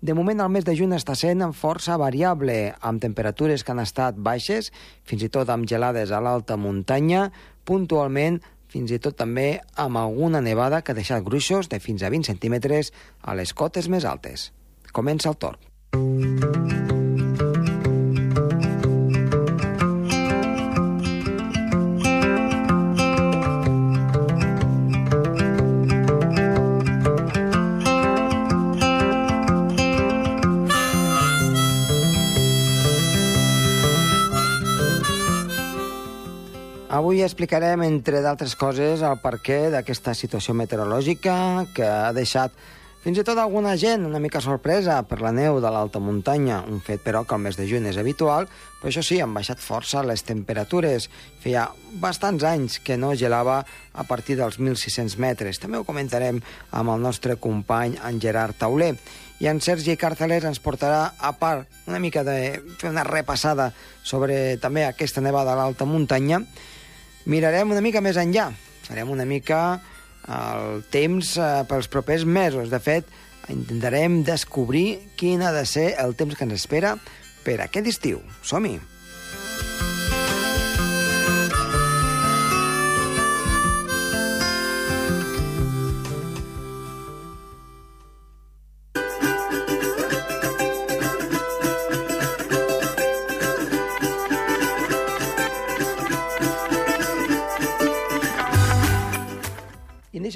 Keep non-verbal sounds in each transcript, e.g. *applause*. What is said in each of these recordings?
De moment, el mes de juny està sent força variable, amb temperatures que han estat baixes, fins i tot amb gelades a l'alta muntanya, puntualment fins i tot també amb alguna nevada que ha deixat gruixos de fins a 20 centímetres a les cotes més altes. Comença el torn. Explicarem, entre d'altres coses, el perquè d'aquesta situació meteorològica que ha deixat fins i tot alguna gent una mica sorpresa per la neu de l'alta muntanya, un fet però que el mes de juny és habitual, però això sí, han baixat força les temperatures. Feia bastants anys que no gelava a partir dels 1.600 metres. També ho comentarem amb el nostre company, en Gerard Tauler. I en Sergi Carceler ens portarà, a part, una mica de fer una repassada sobre també aquesta nevada a l'alta muntanya, mirarem una mica més enllà. Farem una mica el temps eh, pels propers mesos. De fet, intentarem descobrir quin ha de ser el temps que ens espera per aquest estiu. Som-hi!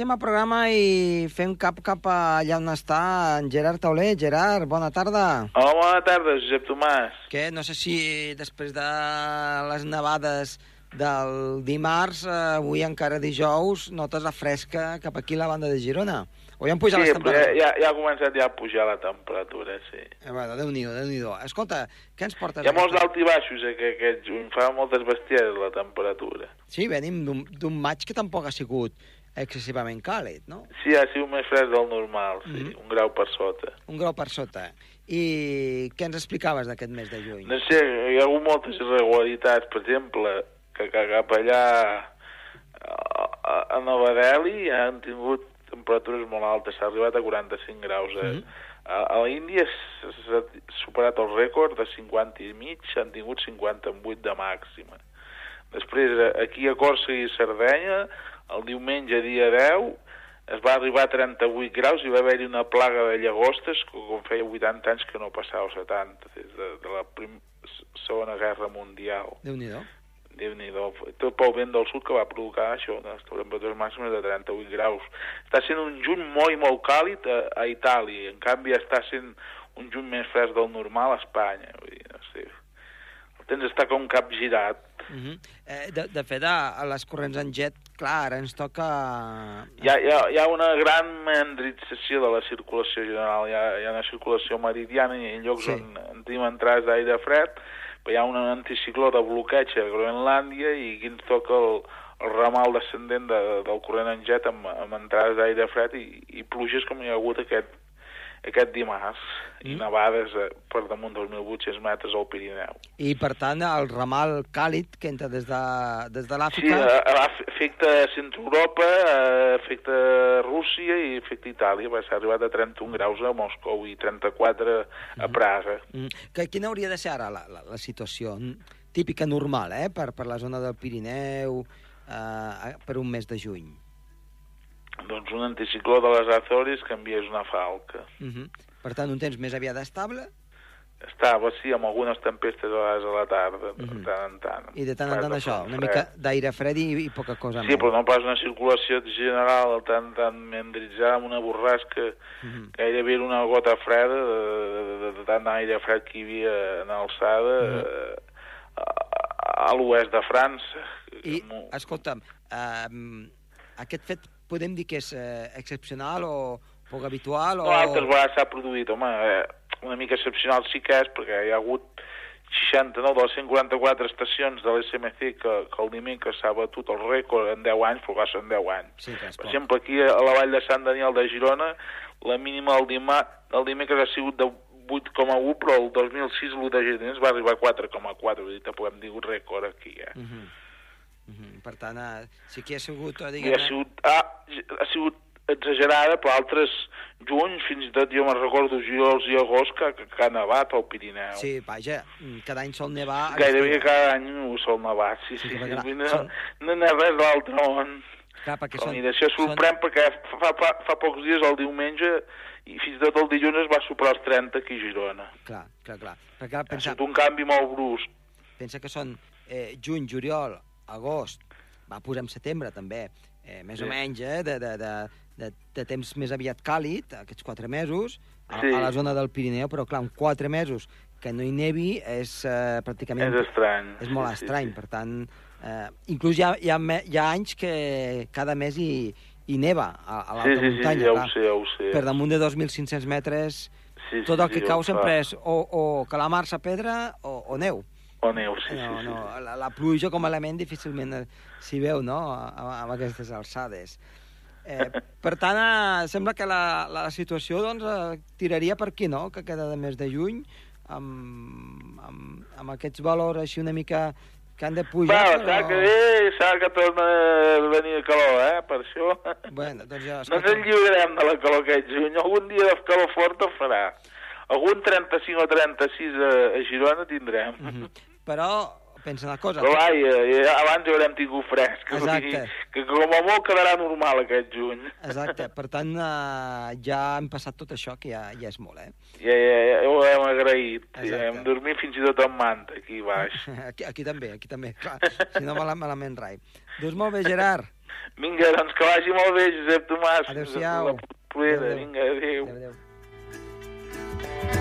Iniciem el programa i fem cap cap allà on està en Gerard Tauler. Gerard, bona tarda. Hola, bona tarda, Josep Tomàs. Què, no sé si després de les nevades del dimarts, eh, avui encara dijous, notes la fresca cap aquí a la banda de Girona. O ja han pujat sí, les temperatures? ja, ja ha començat ja a pujar la temperatura, sí. Eh, bueno, Déu-n'hi-do, déu nhi déu Escolta, què ens portes? Hi ha molts d'alt i baixos, eh, que juny fa moltes bestieses la temperatura. Sí, venim d'un maig que tampoc ha sigut excessivament càlid, no? Sí, ha sigut més fred del normal, sí, Mhm. un grau per sota. Un grau per sota. I què ens explicaves d'aquest mes de juny? No sé, hi ha hagut moltes irregularitats, per exemple, que, que cap allà a, a, Nova Delhi han tingut temperatures molt altes, s'ha arribat a 45 graus. Eh? Mhm. A, a l'Índia s'ha superat el rècord de 50 i mig, han tingut 58 de màxima. Després, eh, aquí a Còrsega i Sardenya, el diumenge dia 10, es va arribar a 38 graus i va haver-hi una plaga de llagostes que com feia 80 anys que no passava, o 70, des de, de la prim, segona guerra mundial. Déu-n'hi-do. Déu-n'hi-do. Tot pel vent del sud que va provocar això, les temperatures màximes de 38 graus. Està sent un juny molt i molt càlid a, a Itàlia, en canvi està sent un juny més fresc del normal a Espanya. Vull dir, no sé. El temps està com capgirat. Uh -huh. eh, de, de fet, a, a les corrents en jet, clar, ara ens toca... Hi ha, hi, ha, hi ha una gran mandrització de la circulació general. Hi ha, hi ha una circulació meridiana i en llocs Sí. sí. on, on tenim entrades d'aire fred, però hi ha un anticicló de bloqueig a Groenlàndia i aquí ens toca el, el ramal descendent de, del corrent en jet amb, amb entrades d'aire fred i, i pluges com hi ha hagut aquest, aquest dimarts i Mm. nevades eh, per damunt dels 1.800 metres al Pirineu. I, per tant, el ramal càlid que entra des de, des de Sí, l'Àfrica... af- afecta Centre-Europa, eh, afecta Rússia i afecta Itàlia, va s'ha arribat a 31 graus a Moscou i 34 a Praga. Mm. Que, quina hauria de ser ara la, la, la situació mm, típica normal, eh?, per, per la zona del Pirineu, eh, per un mes de juny. Doncs un anticicló de les Azores que enviés una falca. Uh -huh. Per tant, un temps més aviat estable Estava, sí, amb algunes tempestes a vegades a la tarda, de Mhm. tant en tant. i de tant en tant això, una fred. mica d'aire fred i, i poca cosa Sí, més. però no pas una circulació general tan, tan mendritzada amb una borrasca Uh -huh. gairebé era una gota freda de, de, de, de tant aire fred que hi havia en alçada Mhm. eh, a, a l'oest de França. I, Amb- escolta'm, eh, aquest fet podem dir que és eh, excepcional o poc habitual? O... No, altres vegades s'ha produït, home, eh, una mica excepcional sí que és, perquè hi ha hagut 69 de les 144 estacions de l'SMC que, que el dimecres s'ha batut el rècord en 10 anys, però són 10 anys. Sí, Per poc. exemple, aquí a la vall de Sant Daniel de Girona, la mínima el, dima, el dimecres ha sigut de 8,1, però el 2006 l'1 de gener es va arribar a 4,4, vull dir, tampoc hem tingut rècord aquí, eh? Uh -huh. -huh. Per tant, eh, sí que ha sigut, eh, diguem ha sigut, ah, ha sigut exagerada, però altres juny, fins i tot jo me'n recordo juliol i agost que, que, que ha nevat al Pirineu. Sí, vaja, cada any sol nevar... Gairebé cada any sol nevar, sí, sí. sí, no, són... no n'hi ha res d'altre món. Clar, perquè són... Mira, això sorprèn són... perquè fa, fa, fa pocs dies, el diumenge, i fins i tot el dilluns es va superar els 30 aquí a Girona. Clar, clar, clar. Perquè, pensa... Ha estat un canvi molt brusc. Pensa que són eh, juny, juliol, agost, va posar en setembre també, eh, més sí. o menys, eh, de, de, de, de, de temps més aviat càlid, aquests quatre mesos, a, sí. a la zona del Pirineu, però clar, en quatre mesos que no hi nevi és eh, pràcticament... És estrany. És molt sí, estrany, sí, sí. per tant... Eh, inclús hi ha, hi, ha, hi ha anys que cada mes hi, hi neva a, a l'alta sí, sí, muntanya. Sí, ja ho sé, ja ho sé. Per damunt de 2.500 metres, sí, tot el que sí, cau sempre és o, o calamar-se pedra o, o neu. O neu, sí, no, sí, no, sí. La, la pluja com a element difícilment s'hi veu, no?, amb aquestes alçades. Eh, per tant, eh, sembla que la, la situació doncs, eh, tiraria per aquí, no?, que queda de mes de juny, amb, amb, amb aquests valors així una mica que han de pujar, Va, però... que bé, s'ha que torna a venir calor, eh, per això. Bueno, doncs ja... No ens lliurarem de la calor aquest juny, algun dia de calor fort ho farà. Algun 35 o 36 a, a Girona tindrem. Mm -hmm. Però pensa una cosa... Però vai, eh, abans ja haurem tingut fresc. Exacte. Que, que com a molt quedarà normal aquest juny. Exacte, per tant, eh, ja hem passat tot això, que ja, ja és molt, eh? Ja, ja, ja ho hem agraït. Ja hem dormit fins i tot en manta, aquí baix. *laughs* Aquí, aquí també, aquí també, clar. Si no, mal, malament rai. Dus molt bé, Gerard. *laughs* Vinga, doncs que vagi molt bé, Josep Tomàs. Adéu-siau. Adéu, adéu. Vinga, adéu. adéu, adéu.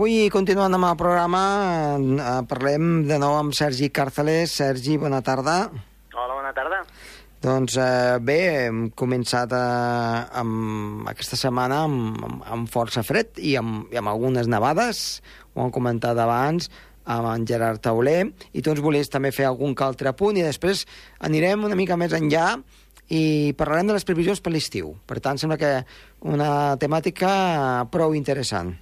Avui, continuant amb el programa, eh, parlem de nou amb Sergi Càrceles. Sergi, bona tarda. Hola, bona tarda. Doncs eh, bé, hem començat eh, amb, aquesta setmana amb, amb, amb força fred i amb, i amb algunes nevades, ho hem comentat abans, amb en Gerard Tauler, i tu ens volies també fer algun altre punt, i després anirem una mica més enllà i parlarem de les previsions per l'estiu. Per tant, sembla que una temàtica prou interessant.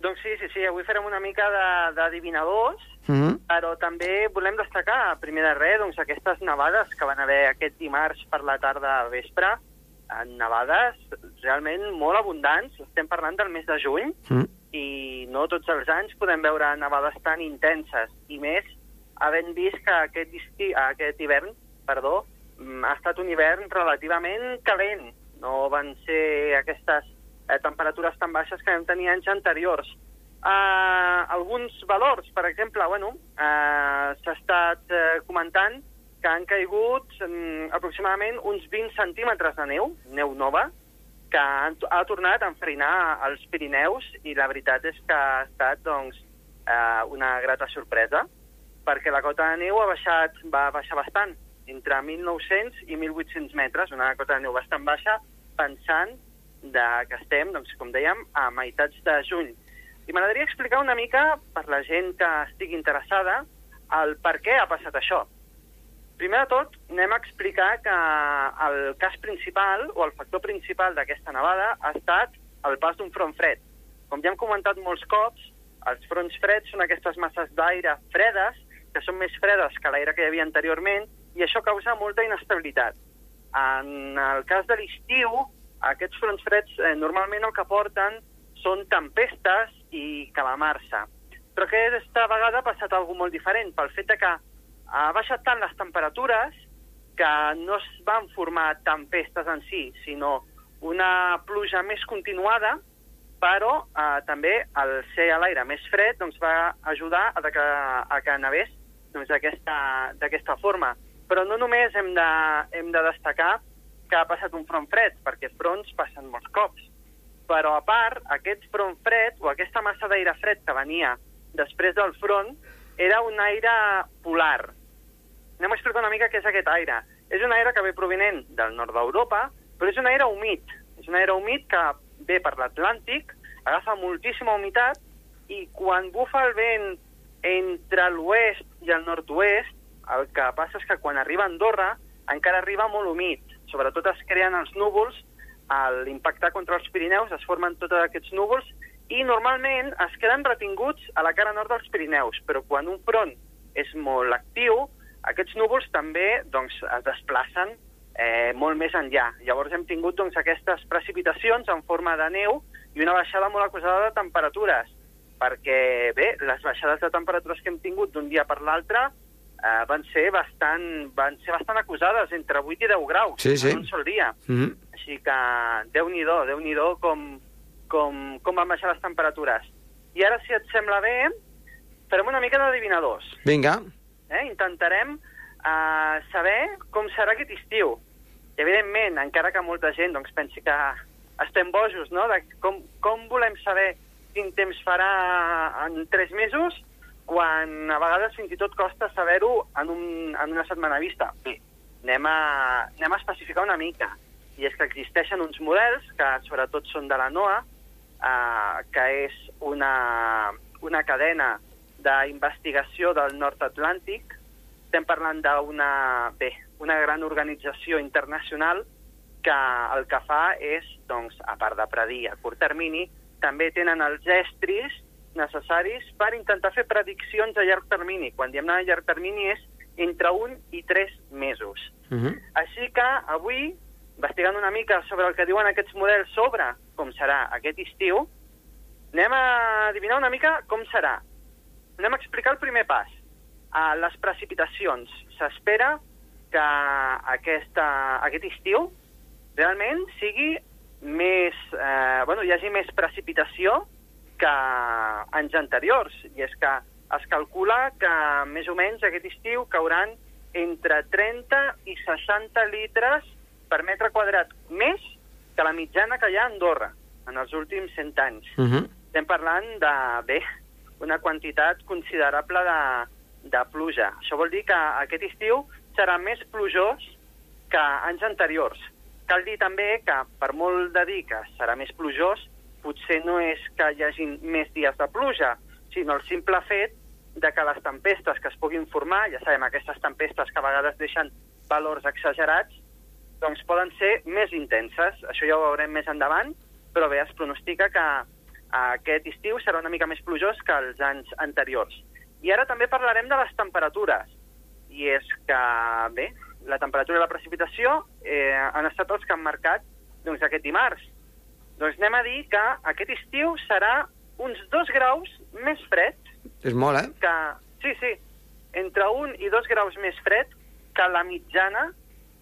Doncs sí, sí, sí, avui farem una mica d'adivinadors, mm -hmm. però també volem destacar, primer de res, doncs, aquestes nevades que van haver aquest dimarts per la tarda al vespre, nevades realment molt abundants, estem parlant del mes de juny, mm -hmm. i no tots els anys podem veure nevades tan intenses, i més havent vist que aquest, esti, aquest hivern perdó, mm, ha estat un hivern relativament calent, no van ser aquestes eh, temperatures tan baixes que vam tenir anys anteriors. Uh, alguns valors, per exemple, bueno, uh, s'ha estat uh, comentant que han caigut um, aproximadament uns 20 centímetres de neu, neu nova, que han, ha tornat a enfarinar els Pirineus i la veritat és que ha estat doncs, uh, una grata sorpresa perquè la cota de neu ha baixat, va baixar bastant, entre 1.900 i 1.800 metres, una cota de neu bastant baixa, pensant de, que estem, doncs, com dèiem, a meitats de juny. I m'agradaria explicar una mica, per la gent que estigui interessada, el per què ha passat això. Primer de tot, anem a explicar que el cas principal, o el factor principal d'aquesta nevada, ha estat el pas d'un front fred. Com ja hem comentat molts cops, els fronts freds són aquestes masses d'aire fredes, que són més fredes que l'aire que hi havia anteriorment, i això causa molta inestabilitat. En el cas de l'estiu, aquests fronts freds eh, normalment el que porten són tempestes i calamarsa. Però aquesta vegada ha passat alguna molt diferent, pel fet que ha baixat tant les temperatures que no es van formar tempestes en si, sinó una pluja més continuada, però eh, també el ser a l'aire més fred doncs, va ajudar a que, a que nevés doncs, d'aquesta forma. Però no només hem de, hem de destacar que ha passat un front fred, perquè fronts passen molts cops. Però, a part, aquest front fred, o aquesta massa d'aire fred que venia després del front, era un aire polar. Anem a explicar una mica què és aquest aire. És un aire que ve provenent del nord d'Europa, però és un aire humit. És un aire humit que ve per l'Atlàntic, agafa moltíssima humitat i quan bufa el vent entre l'oest i el nord-oest, el que passa és que quan arriba a Andorra encara arriba molt humit. Sobretot es creen els núvols, a l'impactar contra els Pirineus es formen tots aquests núvols i normalment es queden retinguts a la cara nord dels Pirineus, però quan un front és molt actiu, aquests núvols també doncs, es desplacen eh, molt més enllà. Llavors hem tingut doncs, aquestes precipitacions en forma de neu i una baixada molt acusada de temperatures, perquè bé, les baixades de temperatures que hem tingut d'un dia per l'altre eh, van, ser bastant, van ser bastant acusades, entre 8 i 10 graus sí, sí. en un sol dia. Mm -hmm. Així que déu-n'hi-do, déu nhi déu com, com, com van baixar les temperatures. I ara, si et sembla bé, farem una mica d'adivinadors. Vinga. Eh? Intentarem eh, saber com serà aquest estiu. I, evidentment, encara que molta gent doncs, pensi que estem bojos, no?, de com, com volem saber quin temps farà en tres mesos, quan a vegades fins i tot costa saber-ho en, un, en una setmana vista. Bé, anem a, anem a especificar una mica. I és que existeixen uns models, que sobretot són de la NOAA, eh, que és una, una cadena d'investigació del nord atlàntic. Estem parlant d'una una gran organització internacional que el que fa és, doncs, a part de predir a curt termini, també tenen els estris necessaris per intentar fer prediccions a llarg termini. Quan diem a llarg termini és entre un i tres mesos. Uh -huh. Així que avui, investigant una mica sobre el que diuen aquests models sobre com serà aquest estiu, anem a adivinar una mica com serà. Anem a explicar el primer pas. A les precipitacions. S'espera que aquesta, aquest estiu realment sigui més... Eh, bueno, hi hagi més precipitació que anys anteriors. I és que es calcula que més o menys aquest estiu cauran entre 30 i 60 litres per metre quadrat més que la mitjana que hi ha a Andorra en els últims 100 anys. Uh -huh. Estem parlant de, bé, una quantitat considerable de, de pluja. Això vol dir que aquest estiu serà més plujós que anys anteriors. Cal dir també que, per molt de dir que serà més plujós, potser no és que hi hagi més dies de pluja, sinó el simple fet de que les tempestes que es puguin formar, ja sabem, aquestes tempestes que a vegades deixen valors exagerats, doncs poden ser més intenses. Això ja ho veurem més endavant, però bé, es pronostica que aquest estiu serà una mica més plujós que els anys anteriors. I ara també parlarem de les temperatures. I és que, bé, la temperatura i la precipitació eh, han estat els que han marcat doncs, aquest dimarts. Doncs anem a dir que aquest estiu serà uns dos graus més fred És molt, eh? que, sí, sí, entre un i dos graus més fred que la mitjana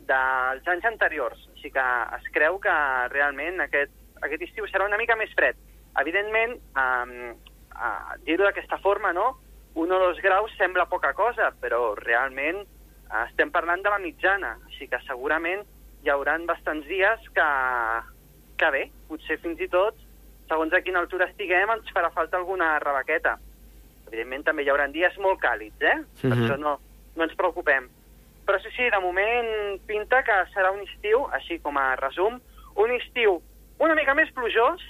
dels anys anteriors. Així que es creu que realment aquest, aquest estiu serà una mica més fred. Evidentment, eh, eh, dir-ho d'aquesta forma, no? Un o dos graus sembla poca cosa, però realment eh, estem parlant de la mitjana, així que segurament hi hauran bastants dies que, que bé, potser fins i tot, segons a quina altura estiguem, ens farà falta alguna rebaqueta. Evidentment també hi haurà dies molt càlids, eh? Per Mhm. això no, no ens preocupem. Però sí, sí, de moment pinta que serà un estiu, així com a resum, un estiu una mica més plujós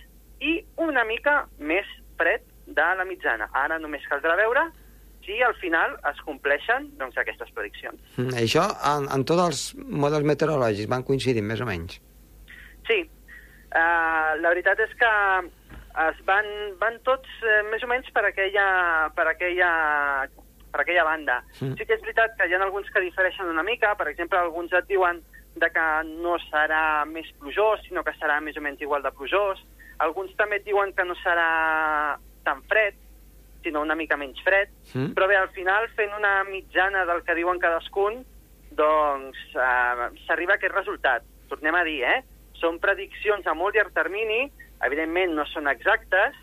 i una mica més fred de la mitjana. Ara només caldrà veure si al final es compleixen doncs, aquestes prediccions. Mm, Això en, en tots els models meteorològics van coincidir, més o menys. Sí, uh, la veritat és que es van, van tots eh, més o menys per aquella, per aquella, per aquella banda. Mm. Sí que és veritat que hi ha alguns que difereixen una mica, per exemple, alguns et diuen de que no serà més plujós, sinó que serà més o menys igual de plujós. Alguns també et diuen que no serà tan fred, sinó una mica menys fred. Mm. Però bé, al final, fent una mitjana del que diuen cadascun, doncs eh, s'arriba a aquest resultat. Tornem a dir, eh? Són prediccions a molt llarg termini, evidentment no són exactes,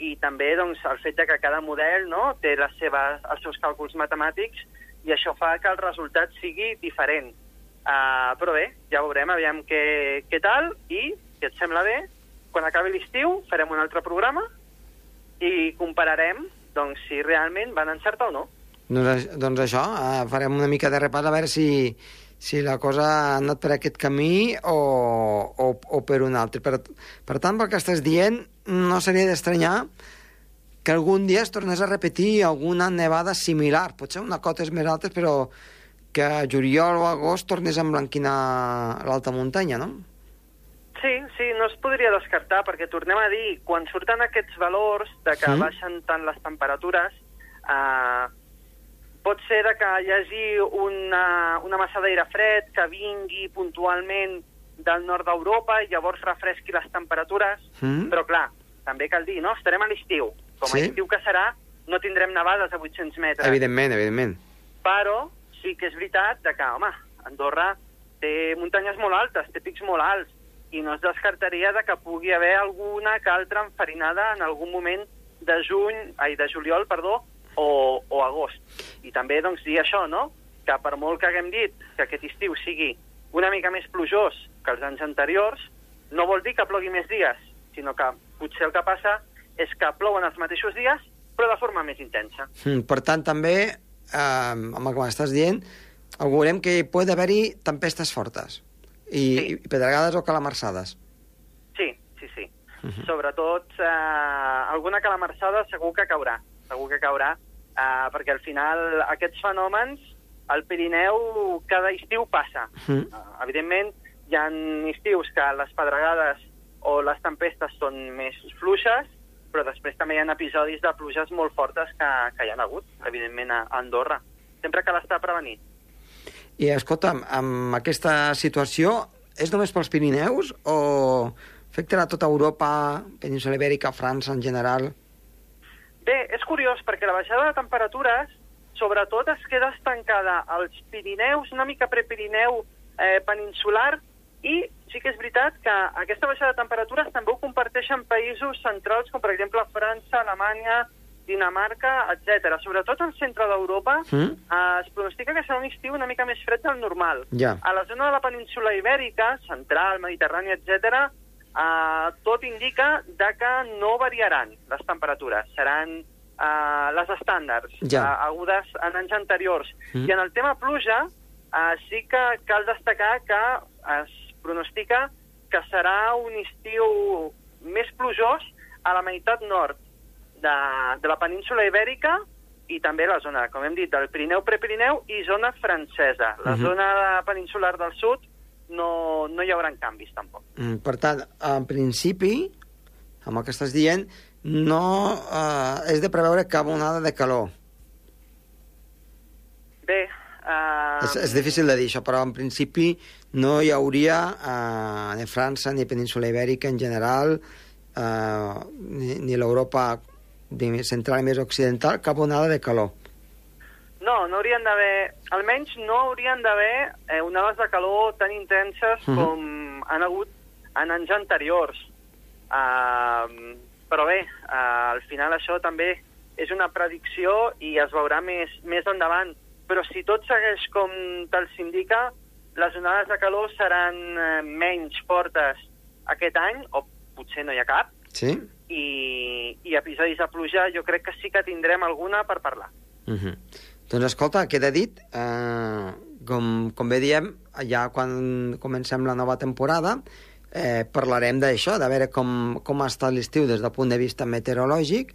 i també doncs, el fet que cada model no, té les seves, els seus càlculs matemàtics i això fa que el resultat sigui diferent. Uh, però bé, ja veurem aviam què, què tal i, si et sembla bé, quan acabi l'estiu farem un altre programa i compararem doncs, si realment van encertar o no. Doncs, doncs això, eh, farem una mica de repàs a veure si, si la cosa ha anat per aquest camí o, o, o per un altre. Per, per tant, pel que estàs dient, no seria d'estranyar que algun dia es tornés a repetir alguna nevada similar, potser una cotes més altes, però que a juliol o agost tornés a emblanquinar l'alta muntanya, no? Sí, sí, no es podria descartar, perquè tornem a dir, quan surten aquests valors de que Sí. baixen tant les temperatures, eh, pot ser que hi hagi una, una massa d'aire fred que vingui puntualment del nord d'Europa i llavors refresqui les temperatures, Mm. però clar, també cal dir, no? Estarem a l'estiu. Com a Sí. estiu que serà, no tindrem nevades a 800 metres. Evidentment, evidentment. Però sí que és veritat de que, home, Andorra té muntanyes molt altes, té pics molt alts, i no es descartaria de que pugui haver alguna que altra enfarinada en algun moment de juny, ai, de juliol, perdó, o, o agost. I també, doncs, dir això, no?, que per molt que haguem dit que aquest estiu sigui una mica més plujós que els anys anteriors, no vol dir que plogui més dies, sinó que potser el que passa és que plouen els mateixos dies, però de forma més intensa. Mm, Per tant, també, eh, amb el que m'estàs dient, augurem que hi pot haver-hi tempestes fortes i, Sí. i pedregades o calamarsades. Sí, sí, sí. Sobretot, eh, alguna calamarsada segur que caurà, segur que caurà, eh, perquè al final aquests fenòmens al Pirineu cada estiu passa. Mm. Eh, evidentment, hi ha estius que les pedregades o les tempestes són més fluixes, però després també hi ha episodis de pluges molt fortes que, que hi ha hagut, evidentment, a Andorra. Sempre cal estar prevenit. I, escolta'm, amb aquesta situació, és només pels Pirineus o afectarà tota Europa, península Ibèrica, França en general? Bé, és curiós perquè la baixada de temperatures sobretot es queda estancada als Pirineus, una mica prepirineu eh, peninsular, i sí que és veritat que aquesta baixada de temperatures també ho comparteixen països centrals com per exemple França, Alemanya, Dinamarca, etc. Sobretot al centre d'Europa Mm? eh, es pronostica que serà un estiu una mica més fred del normal. Ja. A la zona de la península ibèrica, central, mediterrània, etc., eh, tot indica de que no variaran les temperatures. Seran eh, les estàndards, Ja. eh, agudes en anys anteriors. Mm. I en el tema pluja, eh, sí que cal destacar que es pronostica que serà un estiu més plujós a la meitat nord de, de la península ibèrica i també la zona, com hem dit, del Pirineu-Prepirineu i zona francesa. La Mhm. zona peninsular del sud no, no hi haurà canvis, tampoc. Mm, Per tant, en principi, amb el que estàs dient, no eh, és de preveure cap onada de calor. Bé, eh, És, és difícil de dir això, però en principi no hi hauria eh, ni França ni Península Ibèrica en general, eh, ni, ni l'Europa central i més occidental, cap onada de calor. No, no haurien d'haver... Almenys no haurien d'haver eh, onades de calor tan intenses Mhm. com han hagut en anys anteriors. Uh, però bé, uh, al final això també és una predicció i es veurà més, més endavant. Però si tot segueix com tal s'indica, les onades de calor seran eh, menys fortes aquest any, o potser no hi ha cap, Sí? i, i episodis de pluja jo crec que sí que tindrem alguna per parlar. Uh -huh. Doncs escolta, queda dit, eh, com, com bé diem, ja quan comencem la nova temporada, eh, parlarem d'això, de veure com, com ha estat l'estiu des del punt de vista meteorològic,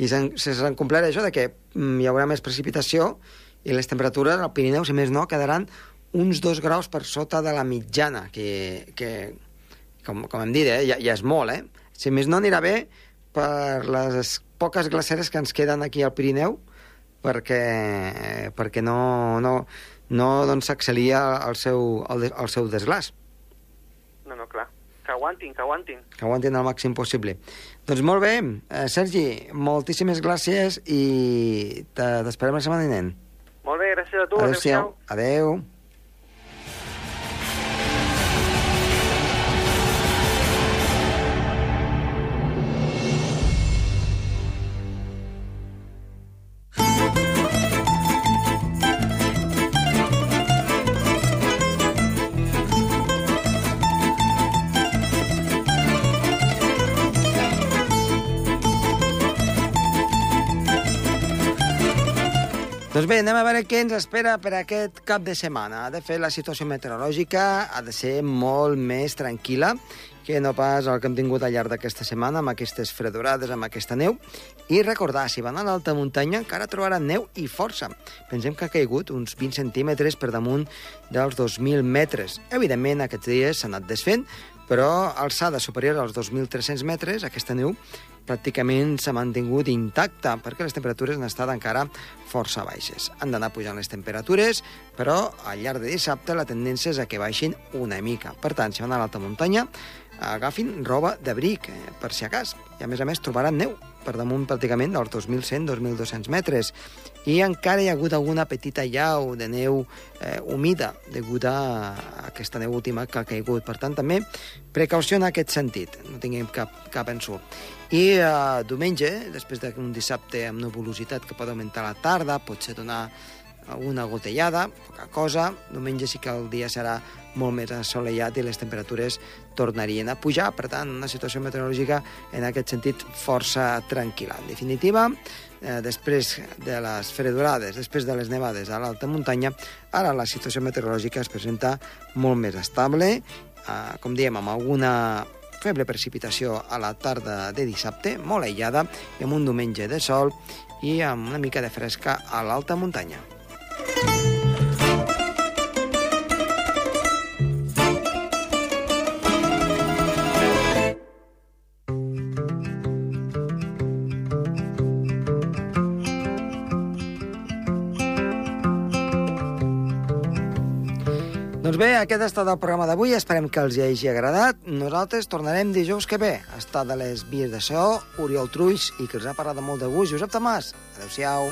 i si s'han complert això de que mm, hi haurà més precipitació i les temperatures al Pirineu, si més no, quedaran uns dos graus per sota de la mitjana, que, que com, com hem dit, eh, ja, ja és molt, eh? Si més no, anirà bé per les poques glaceres que ens queden aquí al Pirineu, perquè, perquè no, no, no doncs, s'excelia el seu, el, el seu desglàs, No, no, clar. Que aguantin, que aguantin. que aguantin el màxim possible. Doncs molt bé, eh, Sergi, moltíssimes gràcies i te- t'esperem la setmana vinent. Molt bé, gràcies a tu. Adéu-siau. Adéu. Doncs bé, anem a veure què ens espera per aquest cap de setmana. De fet, la situació meteorològica ha de ser molt més tranquil·la que no pas el que hem tingut al llarg d'aquesta setmana, amb aquestes fredurades, amb aquesta neu. I recordar, si van a l'alta muntanya, encara trobaran neu i força. Pensem que ha caigut uns 20 centímetres per damunt dels 2.000 metres. Evidentment, aquests dies s'ha anat desfent, però alçada superior als 2.300 metres, aquesta neu pràcticament s'ha mantingut intacta perquè les temperatures han estat encara força baixes. Han d'anar pujant les temperatures, però al llarg de dissabte la tendència és a que baixin una mica. Per tant, si van a l'alta muntanya, agafin roba d'abric, eh, per si a cas. I a més a més trobaran neu per damunt pràcticament dels 2.100-2.200 metres. I encara hi ha hagut alguna petita llau de neu eh, humida degut a aquesta neu última que ha caigut. Per tant, també precaució en aquest sentit, no tinguem cap, cap ensurt. I eh, diumenge, després d'un dissabte amb nuvolositat que pot augmentar la tarda, potser donar una gotellada, poca cosa. Diumenge sí que el dia serà molt més assolellat i les temperatures tornarien a pujar. Per tant, una situació meteorològica en aquest sentit força tranquil·la. En definitiva, eh, després de les fredurades, després de les nevades a l'alta muntanya, ara la situació meteorològica es presenta molt més estable, eh, com diem, amb alguna feble precipitació a la tarda de dissabte, molt aïllada, i amb un diumenge de sol i amb una mica de fresca a l'alta muntanya. Doncs bé, aquest ha estat el programa d'avui. Esperem que els hi hagi agradat. Nosaltres tornarem dijous que ve. Estat de les vies de so, Oriol Trulls, i que us ha parlat de molt de gust, Josep Tomàs. Adéu-siau.